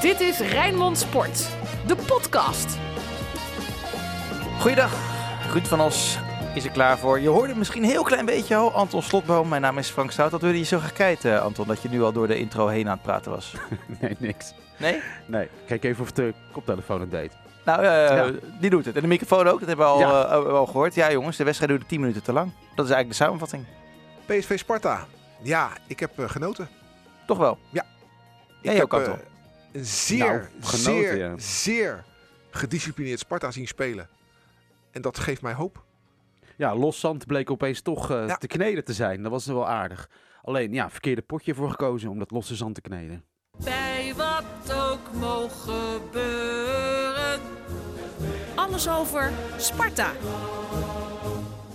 Dit is Rijnmond Sport, de podcast. Goeiedag, Ruud van Os is er klaar voor. Je hoorde misschien een heel klein beetje al, Anton Slotboom. Mijn naam is Frank Stout. Wat wilde je zo graag kijken, Anton, dat je nu al door de intro heen aan het praten was? Nee, niks. Nee? Nee, kijk even of de koptelefoon het deed. Nou, eh, Ja. die doet het. En de microfoon ook, dat hebben we al, Ja. eh, al gehoord. Ja jongens, de wedstrijd duurde 10 minuten te lang. Dat is eigenlijk de samenvatting. PSV Sparta. Ja, ik heb eh, genoten. Toch wel? Ja. Jij ik ook, heb eh, Anton? Een zeer, Nou, genoten, zeer, ja. zeer gedisciplineerd Sparta zien spelen. En dat geeft mij hoop. Ja, los zand bleek opeens toch eh, Ja. te kneden te zijn. Dat was wel aardig. Alleen, ja, verkeerde potje voor gekozen om dat losse zand te kneden. Bij wat ook mogen gebeuren. Alles over Sparta.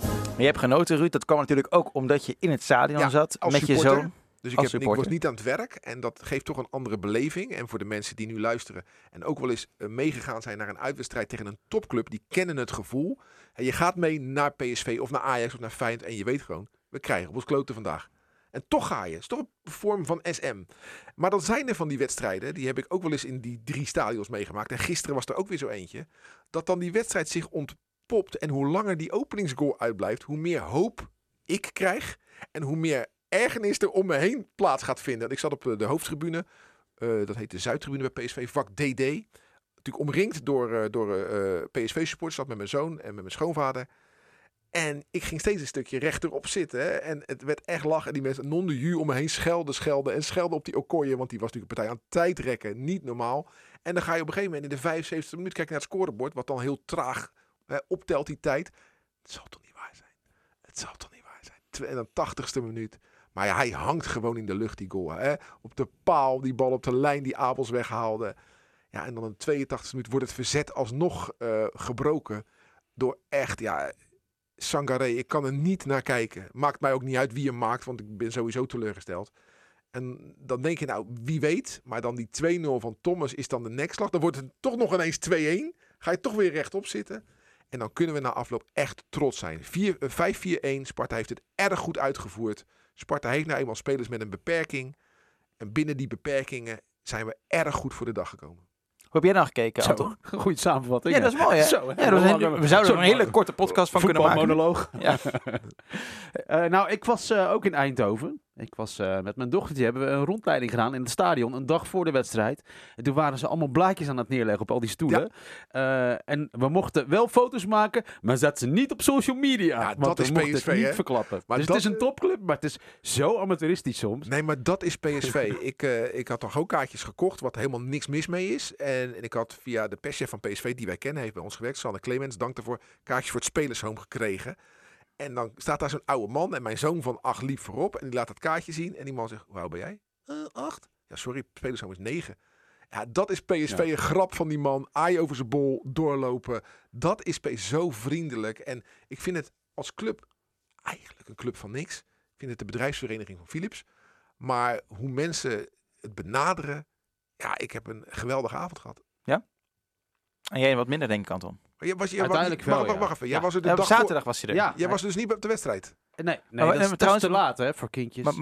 Maar je hebt genoten, Ruud. Dat kwam natuurlijk ook omdat je in het stadion Ja, zat met je zoon. Dus ik, heb, ik was niet aan het werk. En dat geeft toch een andere beleving. En voor de mensen die nu luisteren. En ook wel eens eh, meegegaan zijn naar een uitwedstrijd tegen een topclub. Die kennen het gevoel. En je gaat mee naar PSV of naar Ajax of naar Feyenoord. En je weet gewoon, we krijgen op ons kloten vandaag. En toch ga je. Het is toch een vorm van SM. Maar dan zijn er van die wedstrijden. Die heb ik ook wel eens in die drie stadions meegemaakt. En gisteren was er ook weer zo eentje. Dat dan die wedstrijd zich ontpopt. En hoe langer die openingsgoal uitblijft. Hoe meer hoop ik krijg. En hoe meer ergernis er om me heen plaats gaat vinden. Ik zat op eh, de hoofdtribune. eh, dat heet de Zuidtribune bij PSV. Vak DD. Natuurlijk omringd door, eh, door eh, PSV-supporters. Zat met mijn zoon en met mijn schoonvader. En ik ging steeds een stukje rechterop zitten. En het werd echt lachen. En die mensen non de ju om me heen schelden, schelden. En schelden op die Okoye. Want die was natuurlijk een partij aan het tijdrekken. Niet normaal. En dan ga je op een gegeven moment in de 75 minuut kijken naar het scorebord. Wat dan heel traag hè, optelt die tijd. Het zal toch niet waar zijn? Het zal toch niet waar zijn? En dan 80ste minuut. Maar hij hangt gewoon in de lucht, die goal. Hè? Op de paal, die bal op de lijn die Abels weghaalde. Ja, en dan in de 82 minuut wordt het verzet alsnog eh, gebroken. Door echt, ja, Sangaré. Ik kan er niet naar kijken. Maakt mij ook niet uit wie hem maakt, want ik ben sowieso teleurgesteld. En dan denk je, nou, wie weet. Maar dan die 2-0 van Thomas is dan de nekslag. Dan wordt het toch nog ineens 2-1. Ga je toch weer rechtop zitten. En dan kunnen we na afloop echt trots zijn. Vier- eh, 5-4-1. Sparta heeft het erg goed uitgevoerd. Sparta heeft nou eenmaal spelers met een beperking. En binnen die beperkingen zijn we erg goed voor de dag gekomen. Hoe heb jij nou gekeken, Anton? Zo, goede samenvatting. Ja, dat is mooi, hè? Zo, Ja, een we zouden er een hele korte podcast van kunnen maken. Voetbalmonoloog. Ja. Eh, nou, ik was eh, ook in Eindhoven. Ik was eh, met mijn dochtertje, hebben we een rondleiding gedaan in het stadion, een dag voor de wedstrijd. En toen waren ze allemaal blaadjes aan het neerleggen op al die stoelen. Eh, en we mochten wel foto's maken, maar zet ze niet op social media. Ja, want dat is PSV, het niet hè? verklappen. Maar dus dat- het is een topclub, maar het is zo amateuristisch soms. Nee, maar dat is PSV. ik, eh, ik had toch ook kaartjes gekocht, wat helemaal niks mis mee is. En, en ik had via de perschef van PSV, die wij kennen, heeft bij ons gewerkt, Sanne Clemens, dank daarvoor, kaartjes voor het spelershome gekregen. En dan staat daar zo'n oude man en mijn zoon van acht liep voorop. En die laat het kaartje zien. En die man zegt, hoe oud ben jij? "Eh, acht. Ja, sorry, spelershome is negen. Ja, dat is PSV, Ja. een grap van die man. Aai over zijn bol, doorlopen. Dat is PSV zo vriendelijk. En ik vind het als club eigenlijk een club van niks. Ik vind het de bedrijfsvereniging van Philips. Maar hoe mensen het benaderen. Ja, ik heb een geweldige avond gehad. En jij wat minder, denk ik, Anton. Maar jij was, jij Uiteindelijk wacht, wel, wacht, even. Jij was er de Ja, op dag voor- zaterdag was je er. Ja, Jij was dus niet op de wedstrijd. Nee, nee Maar- dat, is, trouwens- te laat hè, voor kindjes. Maar,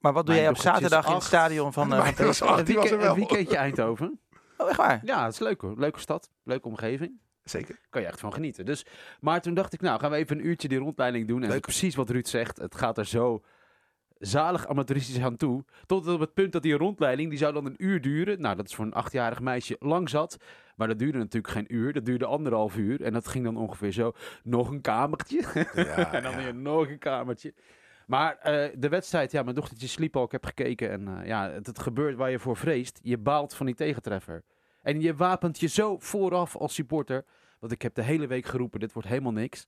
maar wat doe jij op zaterdag in het stadion van... eh, dat was acht. die was er wel. weekendje Eindhoven. Oh, echt waar? Ja, het is leuk hoor. Leuke stad, leuke omgeving. Zeker. kan je echt van genieten. Dus, maar toen dacht ik, nou gaan we even een uurtje die rondleiding doen. En precies wat Ruud zegt, het gaat er zo zalig amateuristisch aan toe. Tot op het punt dat die rondleiding, die zou dan een uur duren. Nou, dat is voor een achtjarig meisje lang zat. Maar dat duurde natuurlijk geen uur, dat duurde anderhalf uur. En dat ging dan ongeveer zo, nog een kamertje. Ja, en dan ja. weer nog een kamertje. Maar eh, de wedstrijd, ja, mijn dochtertje sliep al, ik heb gekeken. En eh, ja, het, het gebeurt waar je voor vreest. Je baalt van die tegentreffer. En je wapent je zo vooraf als supporter. Want ik heb de hele week geroepen, dit wordt helemaal niks.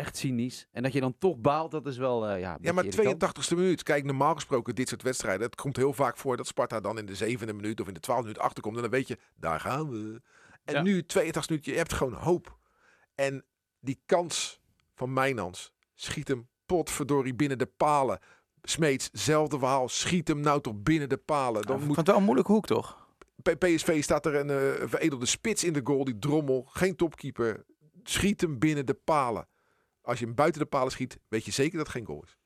Echt cynisch. En dat je dan toch baalt, dat is wel, eh, ja, een Ja, maar beetje irritant. 82e minuut. Kijk, normaal gesproken dit soort wedstrijden. Het komt heel vaak voor dat Sparta dan in de zevende minuut of in de twaalfde minuut achterkomt. En dan weet je, daar gaan we. En Ja. nu 82 minuut, je hebt gewoon hoop. En die kans van Mijnans schiet hem potverdorie binnen de palen. Smeets, zelfde verhaal. Schiet hem nou toch binnen de palen. Dan moet het wel een moeilijke hoek, toch? bij PSV staat er een eh, veredelde spits in de goal. Die drommel, geen topkeeper. Schiet hem binnen de palen. Als je hem buiten de palen schiet, weet je zeker dat het geen goal is.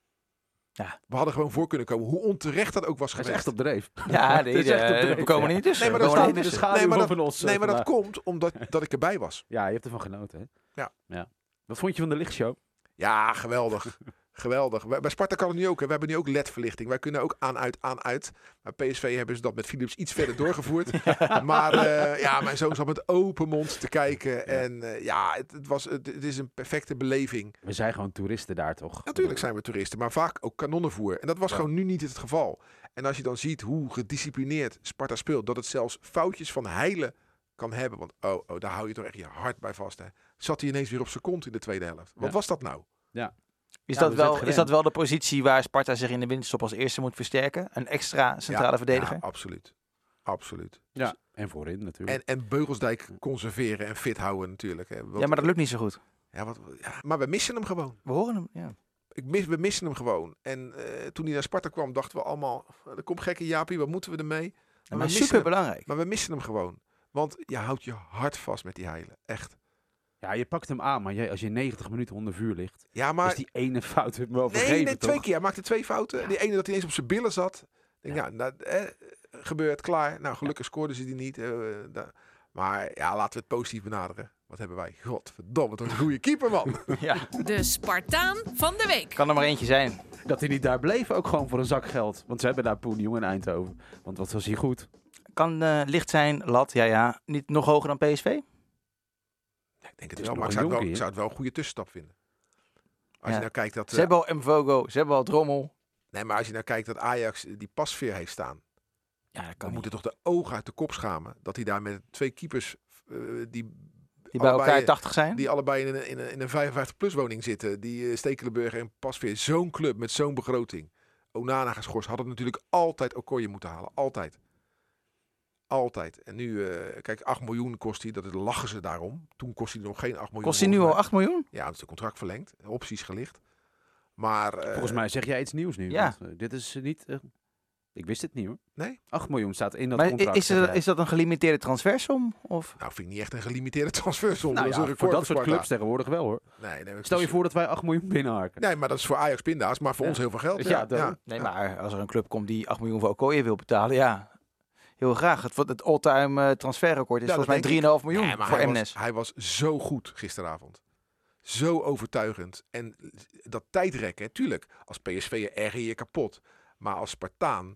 Ja. We hadden gewoon voor kunnen komen. Hoe onterecht dat ook was Hij is geweest. echt op dreef. Ja, Het nee, is echt op eh, dreef, we komen ja. niet tussen. Nee, maar we dat staat de Nee, maar van ons. eh, Nee, maar dat komt omdat dat ik erbij was. Ja, je hebt ervan genoten, hè? Ja. ja. Wat vond je van de lichtshow? Ja, geweldig. geweldig. Bij Sparta kan het nu ook. Hè. We hebben nu ook LED-verlichting. Wij kunnen ook aan, uit, aan, uit. Bij PSV hebben ze dat met Philips iets verder doorgevoerd. Maar eh, ja, mijn zoon zat met open mond te kijken. En eh, ja, het, het, was, het, het is een perfecte beleving. We zijn gewoon toeristen daar, toch? Natuurlijk zijn we toeristen, maar vaak ook kanonnenvoer. En dat was Ja. gewoon nu niet het geval. En als je dan ziet hoe gedisciplineerd Sparta speelt, dat het zelfs foutjes van heilen kan hebben. Want oh, oh daar hou je toch echt je hart bij vast. Hè. Zat hij ineens weer op zijn kont in de tweede helft. Wat Ja. was dat nou? Is, Ja, dat wel, is dat wel de positie waar Sparta zich in de winterstop als eerste moet versterken? Een extra centrale Ja, verdediger? Ja, absoluut. Absoluut. Ja. En voorin natuurlijk. En, en Beugelsdijk conserveren en fit houden natuurlijk. Hè. Ja, maar dat lukt niet zo goed. Ja, wat, ja, maar we missen hem gewoon. We horen hem, ja. Ik mis, we missen hem gewoon. En eh, toen hij naar Sparta kwam, dachten we allemaal... Er komt gekke Jaapie, wat moeten we ermee? Maar, we missen super hem. belangrijk. Maar we missen hem gewoon. Want je houdt je hart vast met die heilen. Echt. Ja, je pakt hem aan, maar jij, als je 90 minuten onder vuur ligt, Ja, maar is die ene fout hem wel nee, vergeven, nee, twee toch? keer. Hij maakte twee fouten. Die ene dat hij eens op zijn billen zat. Denk, ja. nou, eh, gebeurt, klaar. Nou, gelukkig scoorden ze die niet. eh, maar ja, laten we het positief benaderen. Wat hebben wij? Godverdomme, wat een goede keeper, man. Ja, De Spartaan van de week. kan er maar eentje zijn. Dat hij niet daar bleef, ook gewoon voor een zak geld. Want ze hebben daar Poen Jong in Eindhoven. Want wat was hij goed? Kan eh, licht zijn, lat, ja ja. Niet nog hoger dan PSV? Ik denk het wel, maar ik zou het wel, jonkie, ik hè? zou het wel een goede tussenstap vinden. Als Ja. je nou kijkt dat... Ze eh, hebben al Mvogo, ze hebben al Drommel. nee, maar als je nou kijkt dat Ajax die pasveer heeft staan. Ja, dat Dan kan niet. moeten toch de ogen uit de kop schamen. Dat hij daar met twee keepers... eh, die, Die bij allebei- elkaar 80 zijn. die allebei in een, in een, in een 55-plus woning zitten. Die eh, Stekelenburg en Pasveer. Zo'n club met zo'n begroting. Onana geschorst. Hadden natuurlijk altijd Okoye moeten halen. Altijd. Altijd. En nu, eh, kijk, 8 miljoen kost hij. Dat lachen ze daarom. Toen kost hij nog geen 8 miljoen. Kost hij nu al volgens 8 miljoen? Ja, het is een contract verlengd. Opties gelicht. Maar... eh, Volgens mij zeg jij iets nieuws nu. ja. want, eh, dit is niet... ik wist het niet hoor. Nee? 8 miljoen staat in dat Maar contract. is, er, is dat een gelimiteerde transfersom? Of? Nou, vind ik niet echt een gelimiteerde transfersom. nou dat ja, is een voor dat soort clubs tegenwoordig wel hoor. Nee, nee, Stel je voor dat wij 8 miljoen binnenharken. Nee, maar dat is voor Ajax pinda's, maar voor Ja. ons heel veel geld. Ja, Ja. Nee, Ja. maar als er een club komt die 8 miljoen voor Okoye wil betalen, ja. Heel graag. Het, het all-time eh, transferrecord is Ja, volgens mij 3,5 miljoen voor hij Emnes. Was, hij was zo goed gisteravond. Zo overtuigend. En dat tijdrekken, tuurlijk, als PSV erger je kapot. Maar als Spartaan,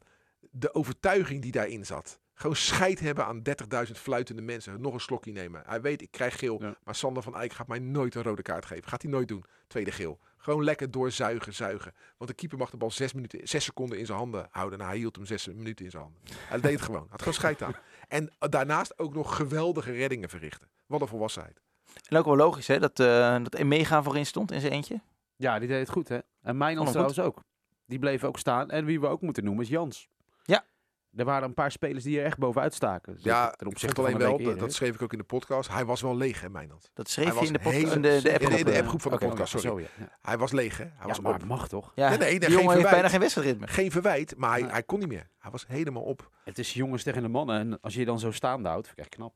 de overtuiging die daarin zat. Gewoon scheid hebben aan 30.000 fluitende mensen. Nog een slokje nemen. Hij weet, ik krijg geel. Ja. Maar Sander van Eyck gaat mij nooit een rode kaart geven. Gaat hij nooit doen. Tweede geel. Gewoon lekker doorzuigen, zuigen. Want de keeper mag de bal zes, minuten, zes seconden in zijn handen houden. Nou, hij hield hem zes minuten in zijn handen. Hij deed het gewoon. Had gewoon scheid aan. En daarnaast ook nog geweldige reddingen verrichten. Wat een volwassenheid. En ook wel logisch hè, dat, eh dat Emega voorin stond in zijn eentje. Ja, die deed het goed hè. En hem trouwens ook. Die bleef ook staan. En wie we ook moeten noemen is Jans. Er waren een paar spelers die er echt bovenuit staken. Dus Ja, ten ik opzichte van alleen een wel, dat, eerder. dat schreef ik ook in de podcast. Hij was wel leeg, hè, Mijnland. Dat schreef Hij je in de, hele- in de, de in de- appgroep. in de eh. appgroep van de podcast. Sorry. zo, ja. Ja. Hij was leeg, hè? Hij Ja, was maar op. het mag toch? Ja, Nee, nee, geen verwijt. bijna geen wedstrijdritme. Geen verwijt, maar hij, Nee. hij kon niet meer. Hij was helemaal op. Het is jongens tegen de mannen. En als je je dan zo staande houdt, vind ik echt knap.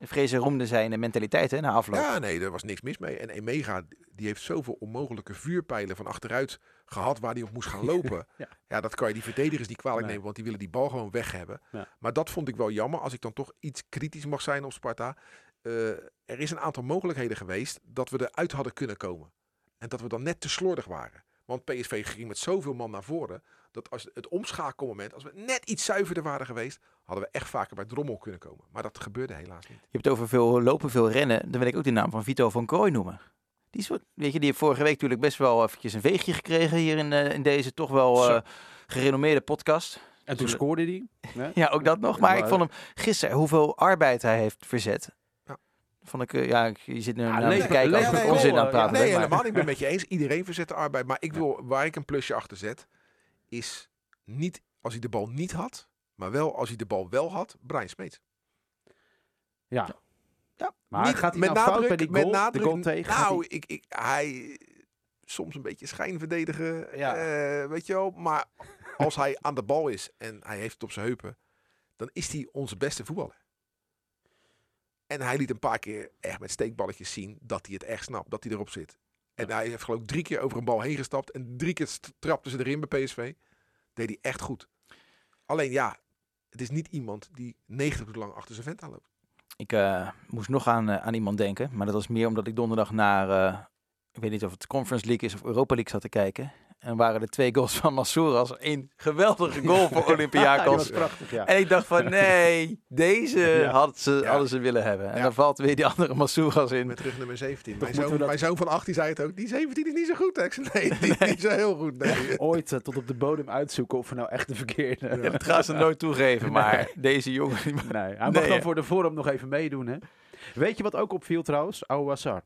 Vrezen roemde zijn mentaliteit hè, na afloop. Ja, nee, er was niks mis mee. En Emega, die heeft zoveel onmogelijke vuurpijlen van achteruit gehad waar hij op moest gaan lopen. Ja. ja. dat kan je die verdedigers niet kwalijk Nee. nemen, want die willen die bal gewoon weg hebben. Ja. Maar dat vond ik wel jammer, als ik dan toch iets kritisch mag zijn op Sparta. Eh, er is een aantal mogelijkheden geweest dat we eruit hadden kunnen komen. En dat we dan net te slordig waren. Want PSV ging met zoveel man naar voren. Dat als het omschakelmoment, als we net iets zuiverder waren geweest, hadden we echt vaker bij Drommel kunnen komen. Maar dat gebeurde helaas niet. Je hebt het over veel lopen, veel rennen. Dan wil ik ook de naam van Vito van Krooi noemen. Die, is, weet je, die heeft vorige week natuurlijk best wel eventjes een veegje gekregen hier in, eh, in deze toch wel eh, gerenommeerde podcast. En toen scoorde hij. Ja. Ja, ook dat nog. Maar ik vond hem gisteren, hoeveel arbeid hij heeft verzet. Ja. Vond ik, eh, ja, je zit nu Ja, naar te kijken als ik onzin aan het praten Nee, maar- helemaal niet. Ik ben met je eens. Iedereen verzet de arbeid. Maar ik wil, waar ik een plusje achter zet, is niet als hij de bal niet had, maar wel als hij de bal wel had, Brian Smeets. Ja. Ja. Maar niet, gaat hij met nou fout nadruk, bij die met nadruk, de goal tegen? Nou, ik, ik, hij soms een beetje schijnverdedigen, Ja. eh, weet je wel. Maar als hij aan de bal is en hij heeft het op zijn heupen, dan is hij onze beste voetballer. En hij liet een paar keer echt met steekballetjes zien dat hij het echt snapt, dat hij erop zit. En hij heeft geloof ik drie keer over een bal heen gestapt. En drie keer trapte ze erin bij PSV. Deed hij echt goed. Alleen ja, het is niet iemand die 90 minuten lang achter zijn vent aanloopt. Ik eh, moest nog aan, eh, aan iemand denken, maar dat was meer omdat ik donderdag naar, eh, ik weet niet of het Conference League is of Europa League zat te kijken. En waren de twee goals van Massouras een geweldige goal voor Olympiakos. was prachtig, ja. En ik dacht van nee, deze Ja. hadden, ze, Ja. hadden ze willen hebben. En Ja. dan valt weer die andere Massouras in. Met terug nummer 17. Toch Mijn zoon, dat- mijn zoon van 18 zei het ook. Die 17 is niet zo goed. hè? Ik zei, nee, die is niet zo heel goed. Nee. Ooit eh, tot op de bodem uitzoeken of we nou echt de verkeerde... Dat gaan ze nooit toegeven, maar deze jongen... Nee, hij mag Nee, dan voor de vorm nog even meedoen, hè? Weet je wat ook opviel trouwens? Ouassar.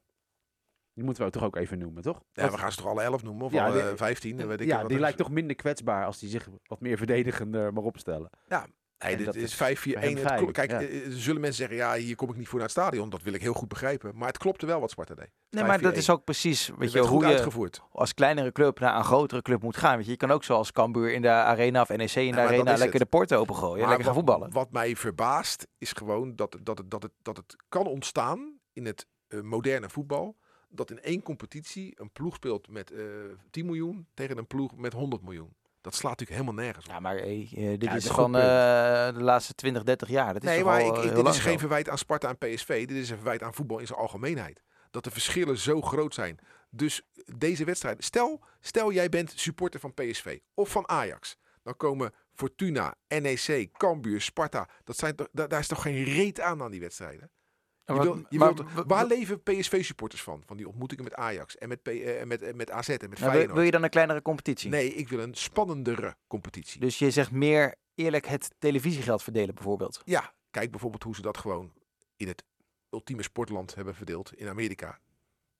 Die moeten we toch ook even noemen, toch? Ja, we gaan ze toch alle 11 noemen? Of Ja, alle die- 15? Weet ik ja, wat die lijkt toch minder kwetsbaar als die zich wat meer verdedigender mag opstellen. Nee, En dit is is 5-4-1. voor hem Het fijn, klo- Kijk, ja. eh, er zullen mensen zeggen, ja, hier kom ik niet voor naar het stadion. Dat wil ik heel goed begrijpen. Maar het klopte wel wat Sparta deed. Nee, maar dat 5-4-1. is ook precies weet je, hoe je uitgevoerd. als kleinere club naar een grotere club moet gaan. Weet je, je kan ook zoals Cambuur in de arena of NEC in de Ja, maar arena lekker het. de porten opengooien. Maar lekker gaan voetballen. Wat mij verbaast is gewoon dat, dat, het, dat, het, dat het kan ontstaan in het eh, moderne voetbal. Dat in één competitie een ploeg speelt met eh 10 miljoen tegen een ploeg met 100 miljoen. Dat slaat natuurlijk helemaal nergens op. Ja, maar hey, eh, dit Ja, is van eh, de laatste 20, 30 jaar. Dat is nee, maar al, ik, eh, ik- heel dit is zo. geen verwijt aan Sparta en PSV. Dit is een verwijt aan voetbal in zijn algemeenheid. Dat de verschillen zo groot zijn. Dus deze wedstrijd. Stel, stel jij bent supporter van PSV of van Ajax. Dan komen Fortuna, NEC, Cambuur, Sparta. Dat zijn, daar is toch geen reet aan aan die wedstrijden? Je je maar- wilt- waar wa- leven PSV-supporters van? Van die ontmoetingen met Ajax en met, P, eh, met, eh, met AZ en met Nou, wil, Feyenoord. wil je dan een kleinere competitie? Nee, ik wil een spannendere competitie. Dus je zegt meer eerlijk het televisiegeld verdelen bijvoorbeeld. Ja, kijk bijvoorbeeld hoe ze dat gewoon in het ultieme sportland hebben verdeeld in Amerika.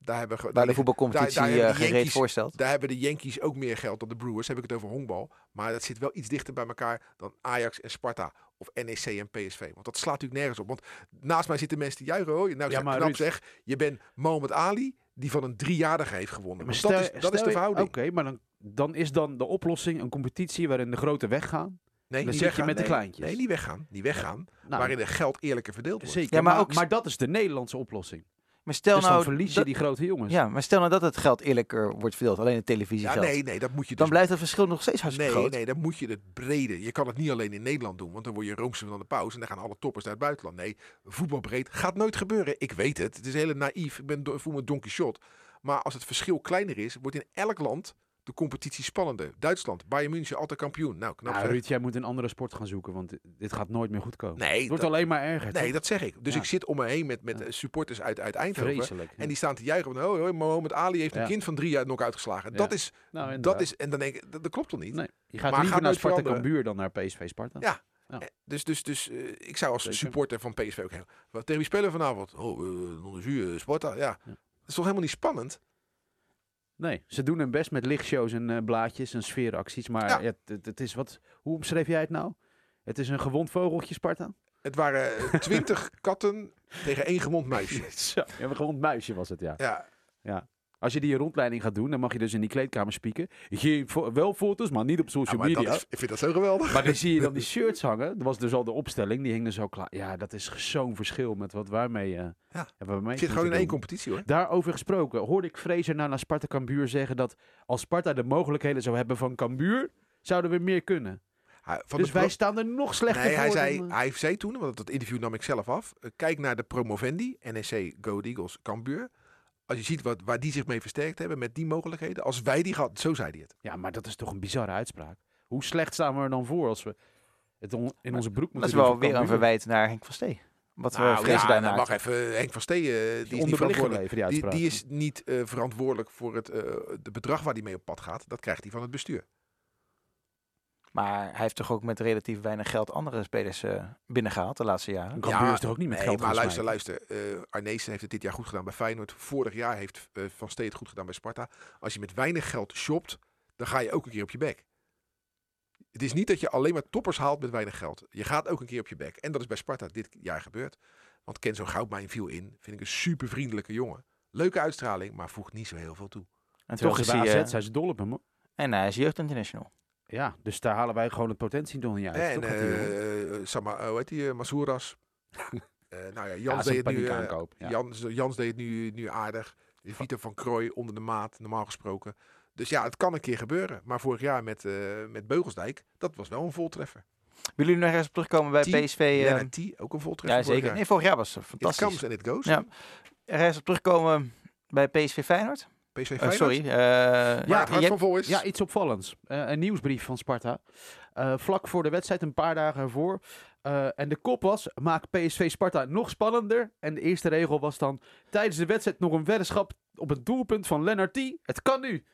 Daar hebben, Waar daar de voetbalcompetitie daar- daar hebben eh, de gereed voorstelt. daar hebben de Yankees ook meer geld dan de Brewers. Heb ik het over honkbal. Maar dat zit wel iets dichter bij elkaar dan Ajax en Sparta. Of NEC en PSV. Want dat slaat natuurlijk nergens op. Want naast mij zitten mensen die juichen. Hoor. Nou, Ja, ja, maar knap Ruud- zeg. Je bent Mohamed Ali. Die van een driejarige heeft gewonnen. Maar dat, is, dat is de verhouding. Oké, maar dan, dan is dan de oplossing een competitie waarin de grote weggaan. Nee, dan niet zit je met de kleintjes. Nee, niet weggaan. Niet weggaan. Nou, waarin het geld eerlijker verdeeld wordt. zeker. Ja, maar maar, ook- maar dat is de Nederlandse oplossing. Maar stel dus dan nou, verlies je dat, die grote jongens. ja, maar stel nou dat het geld eerlijker wordt verdeeld, alleen het Ja, televisiegeld. nee, nee, dat moet je dus dan blijft het verschil nog steeds hartstikke Nee, groot. nee, dan moet je het brede. Je kan het niet alleen in Nederland doen, want dan word je roomser van de pauze en dan gaan alle toppers naar het buitenland. Nee, voetbalbreed gaat nooit gebeuren. Ik weet het. Het is heel naïef. Ik ben, voel me Don Quixote. Maar als het verschil kleiner is, wordt in elk land de competitie spannender. Duitsland, Bayern München, altijd kampioen. Nou, knap Nou, zeg. Ruud, jij moet een andere sport gaan zoeken, want dit- gaat nooit meer goed komen. Nee, het wordt dat- alleen maar erger. Nee, toch? dat zeg ik. Dus Ja. ik zit om me heen met, met Ja. eh, supporters uit, uit Eindhoven. Vreselijk. En die staan te juichen. Van, oh, oh, Mohamed Ali heeft een Ja. kind van drie jaar nog uitgeslagen. Ja. Dat is, nou, dat is, en dan denk ik, dat, dat klopt toch niet? Nee, je gaat Maar liever gaat naar Sparta. Cambuur dan naar PSV Sparta. Ja. Ja. Eh, Dus, dus, dus eh, ik zou als Zeker. supporter van PSV ook heel... Wat, tegen wie spelen vanavond? Oh, uh, non Sparta. Ja. Dat is toch helemaal niet spannend? Nee, ze doen hun best met lichtshows en eh, blaadjes en sfeeracties. Maar Ja. het, het, het is wat... Hoe omschreef jij het nou? Het is een gewond vogeltje, Sparta? Het waren eh, twintig katten tegen één gewond muisje. Zo, ja, een gewond muisje was het, ja. Ja, Als je die rondleiding gaat doen, dan mag je dus in die kleedkamer spieken. Geen fo- wel foto's, maar niet op ja social maar media. is, ik vind dat zo geweldig. Maar dan zie je dan die shirts hangen. Dat was dus al de opstelling. Die hing er zo klaar. Ja, dat is zo'n verschil met wat wij mee eh Ja. hebben mee Het zit gewoon in één competitie hoor. Daarover gesproken, hoorde ik Fraser nou naar Sparta Cambuur zeggen dat als Sparta de mogelijkheden zou hebben van Cambuur, zouden we meer kunnen. Van dus wij staan er nog slechter Nee, voor. hij zei, dan, eh, hij zei toen, want dat interview nam ik zelf af. eh, kijk naar de promovendi, NEC, Go Eagles, Cambuur. Als je ziet wat, waar die zich mee versterkt hebben met die mogelijkheden. Als wij die gehad, zo zei hij het. Ja, maar dat is toch een bizarre uitspraak. Hoe slecht staan we er dan voor als we het on- in onze broek moeten Dat is wel weer een verwijt naar Henk van Stee. Wat we Nou, vrezen ja, daar dan maakt. mag even Henk van Stee, eh, die is niet verantwoordelijk. die Die, uitspraak. die is niet eh, verantwoordelijk voor het eh, de bedrag waar hij mee op pad gaat. Dat krijgt hij van het bestuur. Maar hij heeft toch ook met relatief weinig geld andere spelers eh, binnengehaald de laatste jaren. Cambuur Ja, is toch ook niet met Nee, geld maar luister, luister. eh Arnezen heeft het dit jaar goed gedaan bij Feyenoord. Vorig jaar heeft eh, Van Stee het goed gedaan bij Sparta. Als je met weinig geld shopt, dan ga je ook een keer op je bek. Het is niet dat je alleen maar toppers haalt met weinig geld. Je gaat ook een keer op je bek. En dat is bij Sparta dit jaar gebeurd. Want Kenzo Goudmijn viel in. Vind ik een super vriendelijke jongen. Leuke uitstraling, maar voegt niet zo heel veel toe. En toch is bij hij... AZ zijn ze dol op hem. hoor. en hij is jeugdinternational. Ja, dus daar halen wij gewoon het potentie nog niet uit. en toch, Sama, eh, hoe heet die? Masouras. Eh, nou ja, ja, Jans deed het nu. eh, aankoop. Ja. Jans, Jans deed het nu, nu aardig. Vito van Krooi onder de maat, normaal gesproken. Dus ja, het kan een keer gebeuren. Maar vorig jaar met, eh, met Beugelsdijk, dat was wel een voltreffer. Willen jullie nog ergens op terugkomen bij T, PSV? eh, Lennart T, ook een voltreffer ja, vorig zeker. jaar. Nee, vorig jaar was het It fantastisch. comes and it goes. Ja. Ergens op terugkomen bij PSV Feyenoord? PSV Eh, Feyenoord. sorry. eh, ja, het hart je- van vol is. Ja, iets opvallends. Eh, een nieuwsbrief van Sparta. Eh, vlak voor de wedstrijd, een paar dagen ervoor. Eh, en de kop was, maak PSV Sparta nog spannender. En de eerste regel was dan, tijdens de wedstrijd nog een weddenschap op het doelpunt van Lennart T. Het kan nu.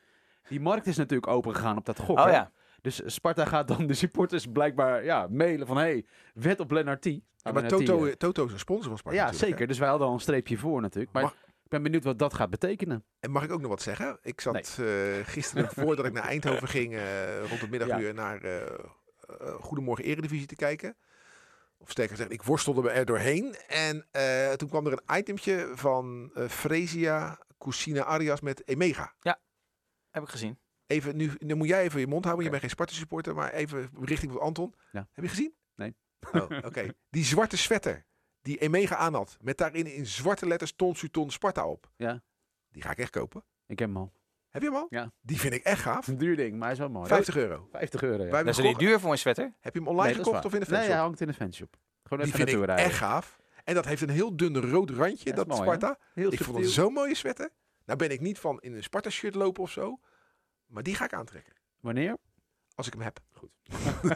Die markt is natuurlijk open gegaan op dat gok. Oh ja. Dus Sparta gaat dan de supporters blijkbaar ja, mailen van, hey, wed op Lennart T. Ja, Nou, maar Toto, Toto is een sponsor van Sparta ja, hè. zeker. Dus wij hadden al een streepje voor natuurlijk. Maar Mag- ik ben benieuwd wat dat gaat betekenen. En mag ik ook nog wat zeggen? Ik zat eh, gisteren voordat ik naar Eindhoven ging, eh, rond het middaguur, naar eh, eh, Goedemorgen Eredivisie te kijken. Of sterker gezegd, ik worstelde er doorheen. En eh, toen kwam er een itemtje van eh Fresia Cousina Arias met Emega. Heb ik gezien. Even, nu, nu moet jij even je mond houden. Je bent geen Sparta supporter, maar even richting van Anton. Ja. Heb je gezien? Nee. Oh, oké. Die zwarte sweater die Emega aan had, met daarin in zwarte letters Ton Suton Sparta op. Ja. Die ga ik echt kopen. Ik heb hem al. Heb je hem al? Ja. Die vind ik echt gaaf. Een duur ding, maar hij is wel mooi. 50 euro. 50 euro, ja. Dat is niet duur voor een sweater. Heb je hem online Nee, gekocht of in de waar. Nee, fanshop? hij hangt in de fanshop. Gewoon die even vind ik echt gaaf. En dat heeft een heel dun rood randje, Ja, dat mooi? Sparta. Heel Ik vond het zo'n mooie sweater. Nou ben ik niet van in een Sparta shirt lopen of zo. Maar die ga ik aantrekken. Wanneer? Als ik hem heb.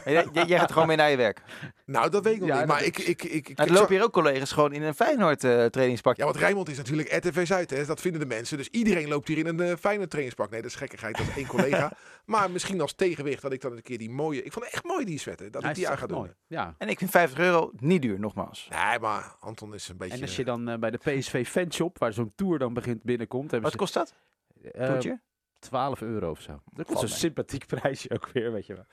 Hey, jij, jij gaat gewoon mee naar je werk. Nou, dat weet ik nog Ja, niet. Maar ik, ik, ik, ik, zag- hier ook collega's gewoon in een Feyenoord eh trainingspak. Ja, want Rijnmond is natuurlijk RTV Zuid. Hè? Dat vinden de mensen. Dus iedereen loopt hier in een uh, fijne trainingspak. Nee, dat is gekkigheid. Dat is één collega. maar misschien als tegenwicht dat ik dan een keer die mooie... Ik vond het echt mooi, die sweater. Dat ik die aan ga doen. mooi. Ja. En ik vind 50 euro niet duur, nogmaals. Nee, maar Anton is een beetje... En als je dan eh, bij de PSV fanshop, waar zo'n tour dan begint binnenkomt, hebben Wat kost dat? ze Toertje? 12 euro of zo. Dat is een sympathiek prijsje ook weer, weet je wel.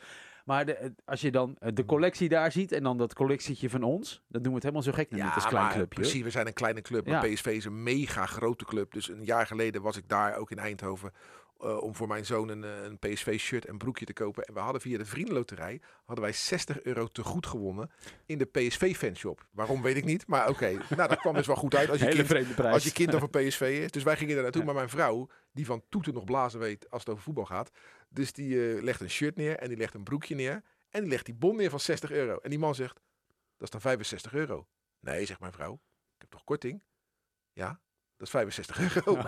Maar de, eh, als je dan eh, de collectie daar ziet en dan dat collectietje van ons, dan doen we het helemaal zo gek niet als klein maar clubje. Precies, we zijn een kleine club. Maar Ja. PSV is een mega grote club. Dus een jaar geleden was ik daar ook in Eindhoven. Eh, om voor mijn zoon een, eh, een PSV-shirt en broekje te kopen. En we hadden via de Vriendenloterij hadden wij 60 euro te goed gewonnen in de PSV-fanshop. Waarom weet ik niet, maar oké. nou, dat kwam dus wel goed uit als je, Hele kind, als je kind over PSV is. Dus wij gingen daar naartoe. Ja. Maar mijn vrouw, die van toeten nog blazen weet als het over voetbal gaat. Dus die eh, legt een shirt neer en die legt een broekje neer. En die legt die bon neer van 60 euro. En die man zegt, dat is dan 65 euro. Nee, zegt mijn vrouw. Ik heb toch korting? Ja, dat is 65 euro.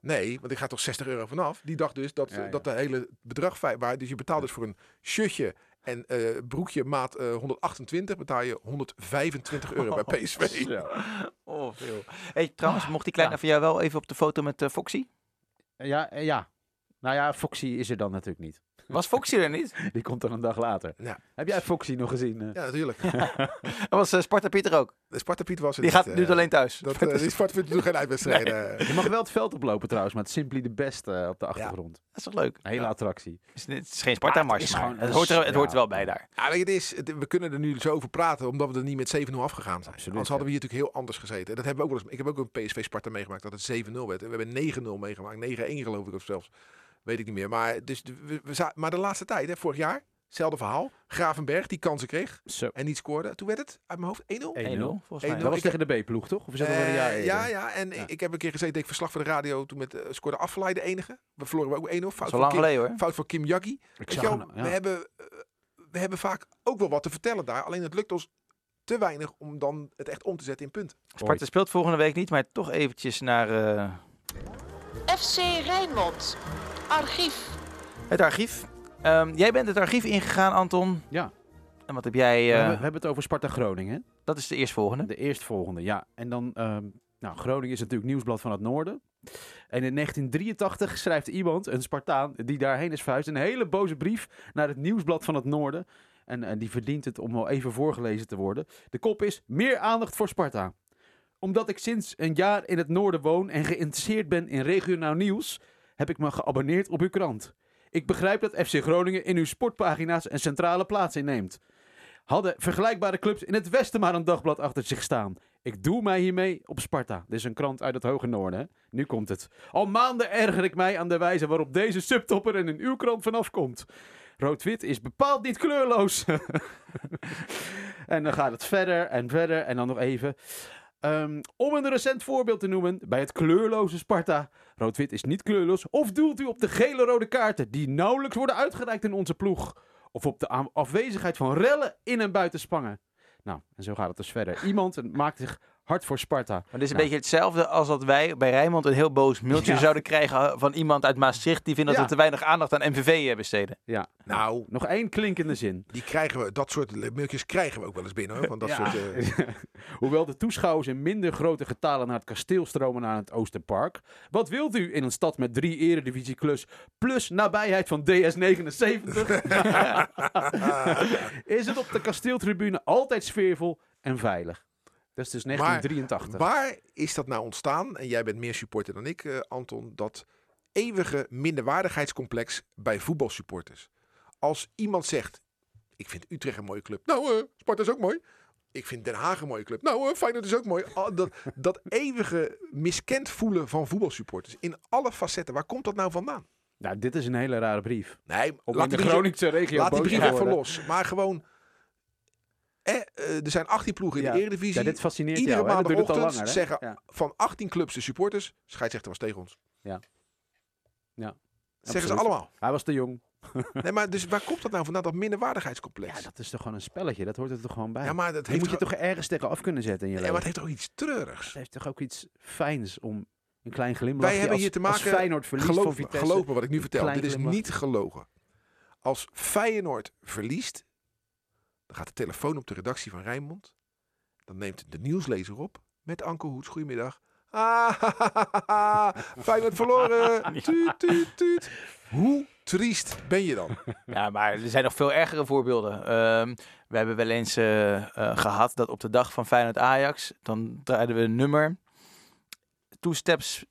Nee, want ik ga toch 60 euro vanaf. Die dacht dus dat, Ja, ja. dat de hele bedrag waar. Dus je betaalt dus voor een shirtje en eh, broekje maat eh, 128 betaal je 125 euro bij PSV. Ja. Oh, veel. Hey, trouwens, mocht die kleine van jou wel even op de foto met eh, Foxy? Ja, eh, ja. Nou ja, Foxy is er dan natuurlijk niet. Was Foxy er niet? Die komt dan een dag later. Ja. Heb jij Foxy nog gezien? Ja, natuurlijk. Was eh, Sparta Pieter ook. De Sparta Piet was er Die niet, gaat nu eh, alleen thuis. Dat, eh, die Sparta Piet doet geen uitwedstrijden. Je mag wel het veld oplopen trouwens, met Simply the Best eh, op de achtergrond. Dat is toch leuk? Een hele Ja. attractie. Het is, het is geen Sparta-mars, is maar gewoon- het, hoort er, het ja. hoort er wel bij daar. Ja, weet je, het is, het- we kunnen er nu zo over praten, omdat we er niet met 7-0 afgegaan zijn. Absoluut, Anders hadden we hier natuurlijk heel anders gezeten. Dat hebben we ook wel eens, ik heb ook een PSV Sparta meegemaakt dat het 7-0 werd. En we hebben 9-0 meegemaakt. 9-1 geloof ik of zelfs. Weet ik niet meer. Maar, dus, de- we, maar de laatste tijd, hè, vorig jaar, hetzelfde verhaal. Gravenberg die kansen kreeg Zo. en niet scoorde. Toen werd het uit mijn hoofd 1-0. 1-0. 1-0, volgens mij. 1-0. Dat was Ik tegen de B-ploeg, toch? Of is dat alweer een jaar Eh, eerder? ja, ja, en Ja. ik heb een keer gezeten, deed ik verslag voor de radio. Toen met, eh, scoorde Afvallei de enige. We verloren we ook 1-0. Dat Fout, van lang Kim, geleden hoor. fout van Kim Jaggi. Ik Weet zag je wel, hem, ja. we, hebben, eh, we hebben vaak ook wel wat te vertellen daar. Alleen het lukt ons te weinig om dan het echt om te zetten in punten. Sparta speelt volgende week niet, maar toch eventjes naar eh, FC Rijnmond. Archief. het archief. Ehm, jij bent het archief ingegaan, Anton. Ja. En wat heb jij... We, eh, hebben, we hebben het over Sparta Groningen. hè? dat is de eerstvolgende. De eerstvolgende, ja. En dan, ehm, nou, Groningen is natuurlijk nieuwsblad van het noorden. En in 1983 schrijft iemand, een Spartaan, die daarheen is verhuisd, een hele boze brief naar het nieuwsblad van het noorden. En, en die verdient het om wel even voorgelezen te worden. De kop is, meer aandacht voor Sparta. Omdat ik sinds een jaar in het noorden woon en geïnteresseerd ben in regionaal nieuws, heb ik me geabonneerd op uw krant. Ik begrijp dat FC Groningen in uw sportpagina's een centrale plaats inneemt. Hadden vergelijkbare clubs in het westen maar een dagblad achter zich staan. Ik doe mij hiermee op Sparta. Dit is een krant uit het hoge noorden. Hè? Nu komt het. Al maanden erger ik mij aan de wijze waarop deze subtopper er in uw krant vanaf komt. Rood-wit is bepaald niet kleurloos. en dan gaat het verder en verder en dan nog even. Ehm, om een recent voorbeeld te noemen, bij het kleurloze Sparta. Rood-wit is niet kleurloos. Of doelt u op de gele-rode kaarten die nauwelijks worden uitgereikt in onze ploeg? Of op de afwezigheid van rellen in en buiten Spangen? Nou, en zo gaat het dus verder. Iemand maakt zich hard voor Sparta. Maar dit is een Nou. beetje hetzelfde als dat wij bij Rijnmond een heel boos mailtje Ja. zouden krijgen van iemand uit Maastricht die vindt dat Ja. we te weinig aandacht aan MVV besteden. Ja, Nou, nog één klinkende zin. die krijgen we, dat soort mailtjes krijgen we ook wel eens binnen hoor. Van dat Ja. soort, eh, Hoewel de toeschouwers in minder grote getalen naar het kasteel stromen naar het Oosterpark. Wat wilt u in een stad met drie eredivisieclus plus nabijheid van DS79? is het op de kasteeltribune altijd sfeervol en veilig. Dat is dus 1983. Waar is dat nou ontstaan? En jij bent meer supporter dan ik, eh, Anton. Dat eeuwige minderwaardigheidscomplex bij voetbalsupporters. Als iemand zegt, ik vind Utrecht een mooie club. Nou, eh Sparta is ook mooi. Ik vind Den Haag een mooie club. Nou, eh Feyenoord is ook mooi. Al dat, dat eeuwige miskend voelen van voetbalsupporters. In alle facetten. Waar komt dat nou vandaan? nou, dit is een hele rare brief. Nee, Om laat in de die brief- Groningse regio Laat die brief even los. Maar gewoon... Eh, eh, er zijn 18 ploegen in Ja. de Eredivisie. Ja, dit fascineert Iedere jou, maandagochtend langer, zeggen Ja. van 18 clubs de supporters, scheidsrechter was tegen ons. Ja. Ja, Zeggen ze allemaal. Hij was te jong. Nee, maar dus waar komt dat nou vandaan, dat minderwaardigheidscomplex? Ja, dat is toch gewoon een spelletje. Dat hoort er toch gewoon bij. Ja, maar dat heeft, moet je toch, ergens tegen af kunnen zetten in je nee, maar leven. het heeft toch iets treurigs? Het heeft toch ook iets fijns om een klein glimlachje Wij hebben als, hier te maken- Feyenoord verliest van Geloof Vitesse. geloof me wat ik nu vertel. Dit is niet gelogen. Als Feyenoord verliest, dan gaat de telefoon op de redactie van Rijnmond. Dan neemt de nieuwslezer op met Anke Hoets. Goedemiddag. Ah, Feyenoord verloren. Tuut, tuut, tuut. Hoe triest ben je dan? Ja, maar er zijn nog veel ergere voorbeelden. Ehm, we hebben wel eens eh, eh, gehad dat op de dag van Feyenoord Ajax, dan draaiden we een nummer. Two steps...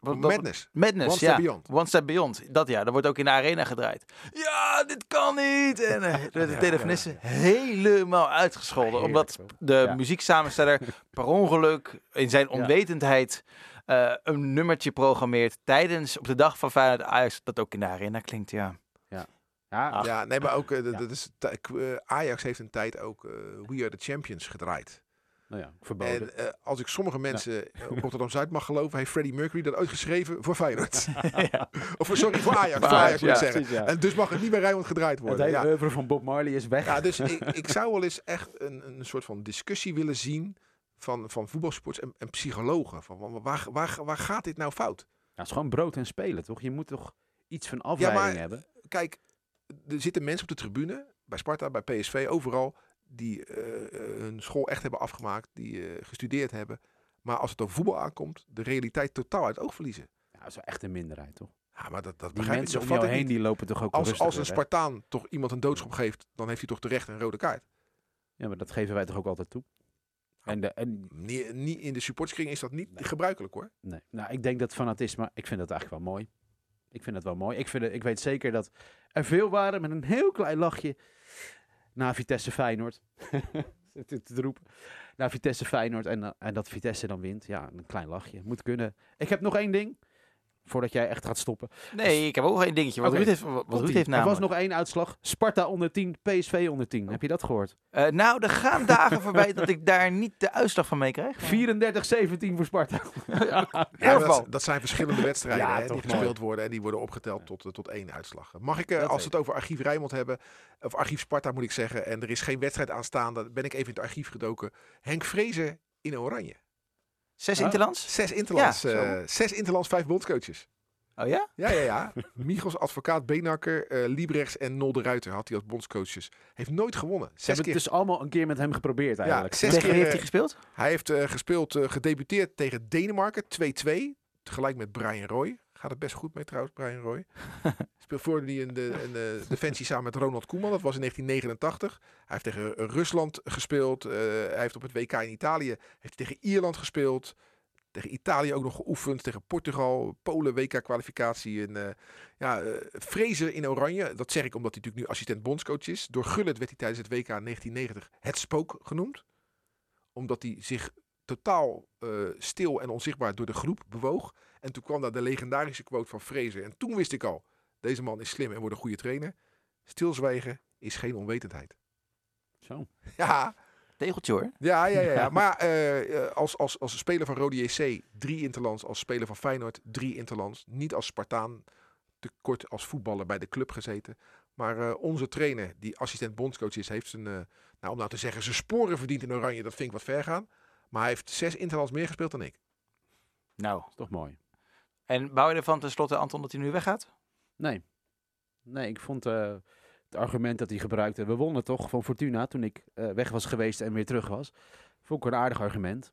wat- dat- Madness. Madness, One Step. Beyond. One Step Beyond. Dat ja, dat wordt ook in de arena gedraaid. Ja, dit kan niet! En eh, de, de telefonisten helemaal uitgescholden. Heerlijk, omdat de muzieksamensteller per ongeluk in zijn onwetendheid eh, een nummertje programmeert tijdens op de dag van Feyenoord Ajax. Dat ook in de arena klinkt, ja. Ja, Ach. Ja, nee, maar ook eh, dat- Ja. is, Ajax heeft een tijd ook We Are The Champions gedraaid. Nou ja, verboden. En eh, als ik sommige mensen eh, op Rotterdam-Zuid mag geloven, heeft Freddie Mercury dat ooit geschreven voor Feyenoord. Of sorry, voor Ajax. Voor Voor Ajax Ajax, moet ik ja, zeggen. precies, ja. En dus mag het niet bij Rijnmond gedraaid het worden. hele Ja. oeuvre van Bob Marley is weg. Ja, dus ik, ik zou wel eens echt een, een soort van discussie willen zien van, van voetbalsports en, en psychologen. Van, wa- waar, waar, waar gaat dit nou fout? Ja, het is gewoon brood en spelen, toch? Je moet toch iets van afleiding maar- hebben? Kijk, er zitten mensen op de tribune, bij Sparta, bij PSV, overal, die eh, eh, hun school echt hebben afgemaakt, die eh, gestudeerd hebben. Maar als het over voetbal aankomt, de realiteit totaal uit het oog verliezen. Ja, dat is wel echt een minderheid, toch? Ja, maar dat, dat Die begrijp ik, mensen dat om jou ik heen, niet. die lopen toch ook Als, als een hè? Spartaan toch iemand een doodschop geeft, dan heeft hij toch terecht een rode kaart. Ja, maar dat geven wij toch ook altijd toe? En, de, en Niet, niet in de supportskring is dat niet gebruikelijk hoor. Nee. Nou, ik denk dat fanatisme, ik vind dat eigenlijk wel mooi. Ik vind dat wel mooi. Ik, vind het, ik weet zeker dat er veel waren met een heel klein lachje na Vitesse Feyenoord. Dit te roepen. Na Vitesse Feyenoord en, eh, en dat Vitesse dan wint. Ja, een klein lachje. Moet kunnen. Ik heb nog één ding. Voordat jij echt gaat stoppen. Nee, ik heb ook nog één dingetje. Wat Oké. Ruud heeft, wat. Ruud heeft er was nog één uitslag. Sparta onder 10, PSV onder 10. Heb je dat gehoord? Eh, nou, er gaan dagen voorbij dat ik daar niet de uitslag van meekrijg. 34-17 voor Sparta. Ja, dat, zijn verschillende wedstrijden Ja, hè, die gespeeld mooi. worden en die worden opgeteld tot, eh, tot één uitslag. Mag ik, eh, als we het over archief Rijnmond hebben, of archief Sparta moet ik zeggen, en er is geen wedstrijd aanstaande, ben ik even in het archief gedoken. Henk Vrezen in Oranje. Zes Ja. Interlands? Zes Interlands, Ja, eh, zes Interlands, vijf bondscoaches. Oh ja? Ja, ja, ja. Michels advocaat Beenakker, eh Liebrechts en Nol de Ruiter had hij als bondscoaches. Heeft nooit gewonnen. Ze Zes hebben keer. het dus allemaal een keer met hem geprobeerd eigenlijk. zes Tegen keer, wie heeft eh, hij gespeeld? Hij heeft eh, gespeeld, eh, gedebuteerd tegen Denemarken, 2-2. Tegelijk met Brian Roy. Gaat het best goed mee trouwens, Brian Roy. Speelt voor die in de, in de defensie samen met Ronald Koeman. Dat was in 1989. Hij heeft tegen Rusland gespeeld. Eh, hij heeft op het WK in Italië heeft tegen Ierland gespeeld. Tegen Italië ook nog geoefend. Tegen Portugal, Polen, WK-kwalificatie. En, eh, ja, Fraser in Oranje. Dat zeg ik omdat hij natuurlijk nu assistent bondscoach is. Door Gullit werd hij tijdens het WK in 1990 het spook genoemd. Omdat hij zich totaal stil en onzichtbaar door de groep bewoog. En toen kwam daar de legendarische quote van Fraser. En toen wist ik al, deze man is slim en wordt een goede trainer. Stilzwijgen is geen onwetendheid. Zo. Ja, Tegeltje hoor. Ja, ja, ja. ja. Maar eh, eh, als, als, als speler van Rode JC drie interlands. Als speler van Feyenoord drie interlands. Niet als Spartaan te kort als voetballer bij de club gezeten. Maar eh, onze trainer, die assistent bondscoach is, heeft zijn, nou, om nou te zeggen, zijn sporen verdiend in Oranje. Dat vind ik wat ver gaan. Maar hij heeft zes interlands meer gespeeld dan ik. Nou, is toch mooi. En bouw je ervan tenslotte, Anton, dat hij nu weggaat? Nee. Nee, ik vond eh, het argument dat hij gebruikte. We wonnen toch van Fortuna toen ik eh, weg was geweest en weer terug was. Vond ik een aardig argument.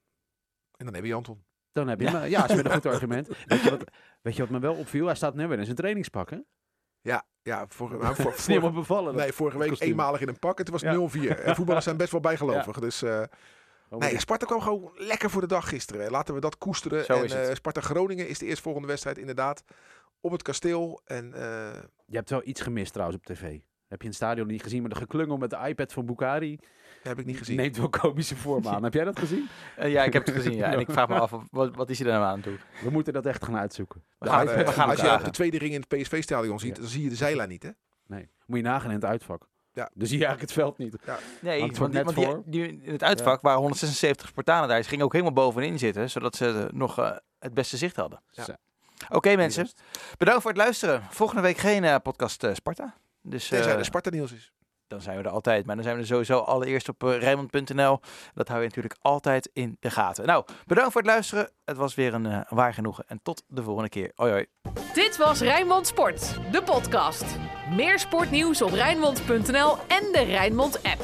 En dan heb je Anton. Dan heb je me. Ja, is weer een goed argument. Weet je, wat, weet je wat me wel opviel? Hij staat nu weer in zijn trainingspak, hè? Ja, ja voor, nou, voor, niet helemaal vorige, bevallen. nee, vorige week kostuum. eenmalig in een pak. Het was Ja. 0-4. En voetballers zijn best wel bijgelovig. Dus eh, Oh, nee, maar- Sparta kwam gewoon lekker voor de dag gisteren. Laten we dat koesteren. Zo en is het. eh, Sparta Groningen is de eerstvolgende wedstrijd inderdaad op het kasteel. En eh, Je hebt wel iets gemist trouwens op tv. Heb je in het stadion niet gezien, maar de geklungel met de iPad van Bukari heb ik niet gezien. neemt wel komische vorm aan. Heb jij dat gezien? Eh, ja, ik heb het gezien. Ja. En ik vraag me af, wat, wat is hij daar nou aan het doen? We moeten dat echt gaan uitzoeken. We gaan, Maar, we gaan het als je vragen. de tweede ring in het PSV-stadion ziet, Ja. dan zie je de zijlijn niet, hè? Nee, moet je nagaan in het uitvak. Ja. Dan zie je eigenlijk het veld niet. Nee, Hangt want, er die, net want die, die- in het uitvak waren 176 Spartanen daar. Ze gingen ook helemaal bovenin zitten, zodat ze nog eh, het beste zicht hadden. Ja. Oké mensen, bedankt voor het luisteren. Volgende week geen eh, podcast eh, Sparta. Dus Tenzij de Sparta Niels is. Dan zijn we er altijd. Maar dan zijn we er sowieso allereerst op uh, Rijnmond.nl. Dat hou je natuurlijk altijd in de gaten. Nou, bedankt voor het luisteren. Het was weer een eh, waar genoegen. En tot de volgende keer. Hoi hoi. Dit was Rijnmond Sport, de podcast. Meer sportnieuws op Rijnmond.nl en de Rijnmond app.